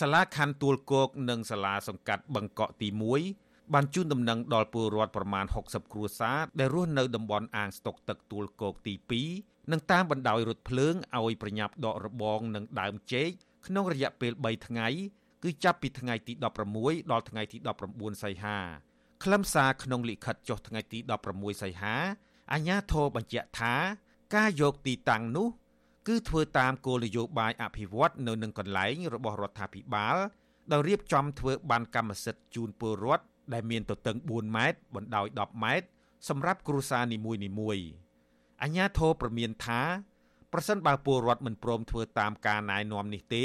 សាលាខណ្ឌទួលគោកនិងសាលាសង្កាត់បឹងកក់ទី1បានជូនដំណឹងដល់ពលរដ្ឋប្រមាណ60គ្រួសារដែលរស់នៅតំបន់អាងស្តុកទឹកទួលគោកទី2និងតាមបណ្ដោយរថភ្លើងឲ្យប្រញាប់ដករបងនិងដើមចេកក្នុងរយៈពេល3ថ្ងៃគឺចាប់ពីថ្ងៃទី16ដល់ថ្ងៃទី19សីហាខ្លឹមសារក្នុងលិខិតចុះថ្ងៃទី16សីហាអាជ្ញាធរបញ្ជាក់ថា ការយកទីតាំងនោះ គឺធ្វើតាមគោលនយោបាយអភិវឌ្ឍនៅនឹងកន្លែងរបស់រដ្ឋាភិបាលដោយរៀបចំធ្វើបានកម្មសិទ្ធិជូនពលរដ្ឋដែលមានទទឹង4ម៉ែត្របណ្ដោយ10ម៉ែត្រសម្រាប់គ្រួសារនីមួយៗអញ្ញាធរប្រមានថាប្រសិនបើពលរដ្ឋមិនព្រមធ្វើតាមការណែនាំនេះទេ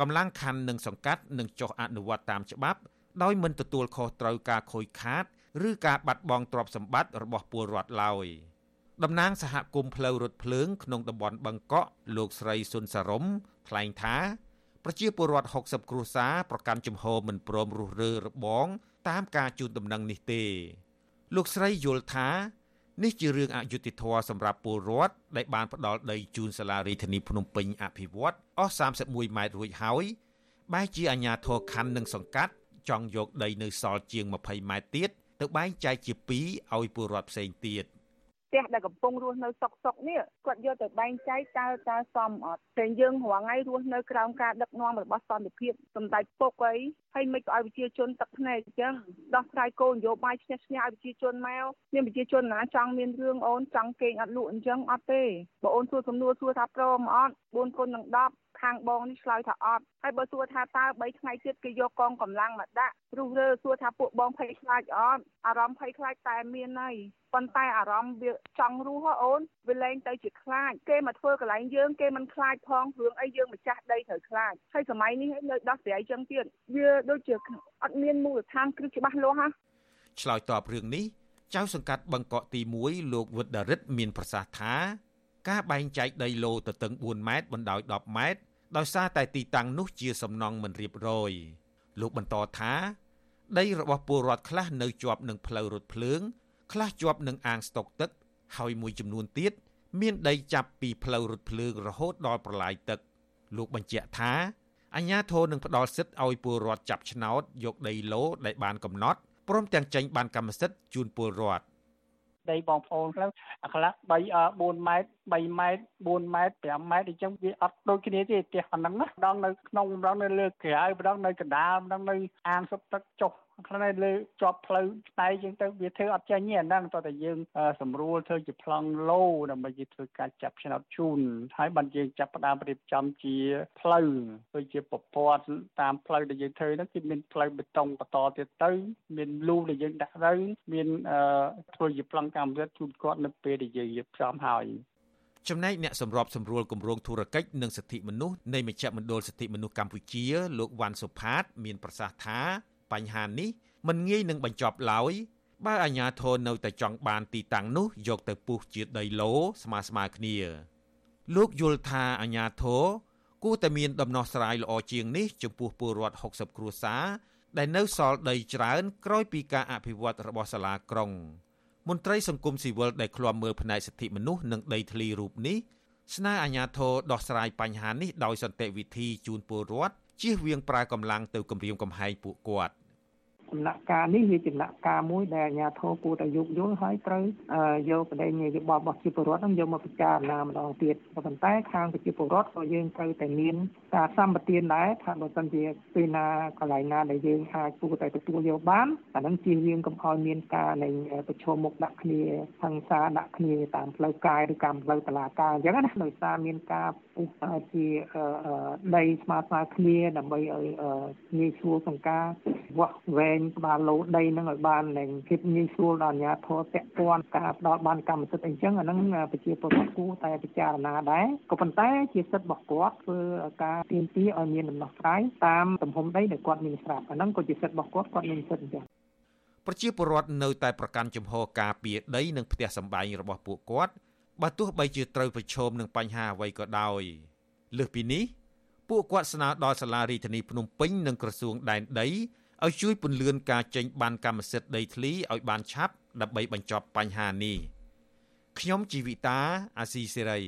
កម្លាំងខណ្ឌនិងសង្កាត់នឹងចុះអនុវត្តតាមច្បាប់ ដោយមិនទទួលខុសត្រូវការខូចខាត ឬការបាត់បង់ទ្រព្យសម្បត្តិរបស់ពលរដ្ឋឡើយ តំណាងសហគមន៍ផ្លូវរថភ្លើងក្នុងតំបន់បឹងកក់លោកស្រីសុនសារមថ្លែងថាប្រជាពលរដ្ឋ60គ្រួសារប្រកាន់ជំហរមិនព្រមរុះរើរបងតាមការជូនដំណឹងនេះទេ លោកស្រីយល់ថានេះជារឿងអយុត្តិធម៌សម្រាប់ពលរដ្ឋដែលបានផ្ដល់ដីជូនសាលារដ្ឋាភិបាលភ្នំពេញអភិវឌ្ឍអស់31ម៉ែត្ររួចហើយបែរជាអាជ្ញាធរខណ្ឌនិងសង្កាត់ចង់យកដីនៅសល់ជាង20ម៉ែត្រទៀតទៅបែងចែកជា2ឲ្យពលរដ្ឋផ្សេងទៀត ទះដែលកំពុងរស់នៅសុកសុកនេះគាត់យកទៅបែងចែកតើតើសមអត់តែយើងរាល់ថ្ងៃរស់នៅក្រោមការដឹកនាំរបស់សន្តិភាពសម្ដេចពុកអីហើយមិនក៏ឲ្យប្រជាជនទឹកភ្នែកអញ្ចឹងដោះស្រាយគោលនយោបាយឈ្នះឈ្នះឲ្យប្រជាជនមកមានប្រជាជនណាចង់មានរឿងអូនចង់គេងអត់លក់អញ្ចឹងអត់ទេបើអូនសួរសំណួរសួរថាព្រមអត់4គុណនឹង10ខាងបងនេះឆ្លើយថាអត់ហើយបើសួរថាតើ3ថ្ងៃទៀតគេយកកងកម្លាំងមកដាក់រុះរើសួរថាពួកបងភ័យខ្លាចអត់អារម្មណ៍ភ័យខ្លាចតែមានហើយប៉ុន្តែអារម្មណ៍វាចង់រស់ហ៎អូនវាលែងទៅជាខ្លាចគេមកធ្វើកន្លែងយើងគេមិនខ្លាចផងរឿងអីយើងម្ចាស់ដីត្រូវខ្លាចហើយសម័យនេះនៅដោះស្រាយចឹងទៀតវាដូចជាអត់មានមូលដ្ឋានគ្រឹះច្បាស់លាស់ហ៎ឆ្លើយតបរឿងនេះចៅសង្កាត់បឹងកក់ទី1លោកវុឌ្ឍរិទ្ធមានប្រសាសន៍ថា ការបែងចែកដីឡូទៅតឹង4ម៉ែត្របណ្ដោយ10ម៉ែត្រដោយសារតែទីតាំងនោះជាសំណង់មិនរៀបរយលោកបន្តថាដីរបស់ពលរដ្ឋខ្លះនៅជាប់នឹងផ្លូវរថភ្លើង ខ្លះជាប់នឹងអាងស្តុកទឹក ហើយមួយចំនួនទៀតមានដីចាប់ពីផ្លូវរថភ្លើងរហូតដល់ប្រឡាយទឹក លោកបញ្ជាក់ថាអាជ្ញាធរនឹងផ្ដល់សិទ្ធិឲ្យពលរដ្ឋចាប់ឆ្នោតយកដីឡូដែលបានកំណត់ព្រមទាំងចេញបានកម្មសិទ្ធិជូនពលរដ្ឋដីបងប្អូនខ្លះអាខ្លះ3 4ម៉ែត្រ3ម៉ែត្រ4ម៉ែត្រ5ម៉ែត្រអញ្ចឹងវាអត់ដូចគ្នាទេផ្ទះអាហ្នឹងណាម្ដងនៅក្នុងម្ដងនៅលើក្រៅម្ដងនៅកណ្ដាលម្ដងនៅអាងសុបទឹកចុះខ្លះនៅលើជាប់ផ្លូវស្ដែកចឹងទៅវាធ្វើអត់ចាញ់ទេអាហ្នឹងតោះតែយើងសម្រួលធ្វើជាប្លង់ឡូដើម្បីយើងធ្វើការចាប់ឆ្នោតជូនហើយបានយើងចាប់ផ្ដើមរៀបចំជាផ្លូវដូចជាប្រព័ន្ធតាមផ្លូវដែលយើងធ្វើហ្នឹងគឺមានផ្លូវបេតុងបន្តទៀតទៅ មានលូដែលយើងដាក់ទៅមានធ្វើជាប្លង់កម្មវិធីជូនគាត់នៅពេលដែលយើងរៀបចំហើយ ចំណែកអ្នកសម្របសម្រួលគម្រោងធុរកិច្ចនិងសិទ្ធិមនុស្សនៃមជ្ឈមណ្ឌលសិទ្ធិមនុស្សកម្ពុជាលោកវ៉ាន់សុផាត មានប្រសាសន៍ថាបញ្ហានេះមិនងាយនឹងបញ្ចប់ឡើយបើអាជ្ញាធរនៅតែចង់បានទីតាំងនោះយកទៅពុះជាដីឡូស្មើស្មើគ្នា លោកយល់ថាអាជ្ញាធរគួរតែមានដំណោះស្រាយល្អជាងនេះចំពោះពលរដ្ឋ60គ្រួសារដែលនៅសល់ដីច្រើនក្រោយពីការអភិវឌ្ឍរបស់សាលាក្រុង មន្ត្រីសង្គមស៊ីវិលដែលឃ្លាំមើលផ្នែកសិទ្ធិមនុស្សនិងដីធ្លីរូបនេះស្នើអាជ្ញាធរដោះស្រាយបញ្ហានេះដោយសន្តិវិធីជូនពលរដ្ឋជៀសវាងប្រើកម្លាំងទៅគំរាមកំហែងពួកគាត់ ដំណាក់កាលនេះវាជាដំណាក់កាលមួយដែលអាជ្ញាធរគួរតែយោគយល់ហើយត្រូវយកប្រដេញយោបល់របស់ប្រជាពលរដ្ឋនឹងយកមកពិចារណាម្ដងទៀតប៉ុន្តែខាងប្រជាពលរដ្ឋក៏យើងត្រូវតែមានការសម្បទានដែរថាបើសិនជាពេលណាកន្លែងណាដែលយើងអាចគួរតែទទួលយកបានអានឹងជាយើងកុំឲ្យមានការនៃប្រឈមមុខដាក់គ្នាហិង្សាដាក់គ្នាតាមផ្លូវកាយឬតាមផ្លូវតឡាការអញ្ចឹងណាដោយសារមានការពុះជាដីស្មើស្មើគ្នាដើម្បីឲ្យងាយស្រួលក្នុងការវាស់វែងក្បាលលោដីនឹងឲ្យបាននឹងភាពងាយស្រួលដល់អាជ្ញាធរតេពាន់ការផ្ដល់បានកម្មសិទ្ធិអីចឹងអានឹងប្រជាពលរដ្ឋគួរតែពិចារណាដែរក៏ប៉ុន្តែជាសិទ្ធិរបស់គាត់ធ្វើការទាមទារឲ្យមានដំណោះស្រាយតាមទំហំដីដែលគាត់មានស្រាប់អានឹងក៏ជាសិទ្ធិរបស់គាត់គាត់មានសិទ្ធិអញ្ចឹងប្រជាពលរដ្ឋនៅតែប្រកាន់ជំហរការពារដីនិងផ្ទះសម្បែងរបស់ពួកគាត់បើទោះបីជាត្រូវប្រឈមនឹងបញ្ហាអ្វីក៏ដោយលើសពីនេះពួកគាត់ស្នើដល់សាលារដ្ឋាភិបាលភ្នំពេញនិងក្រសួងដែនដី ឲ្យជួយពន្លឿនការចេញបានកម្មសិទ្ធិដីធ្លីឲ្យបានឆាប់ដើម្បីបញ្ចប់បញ្ហានេះខ្ញុំជីវិតាអាស៊ីសេរី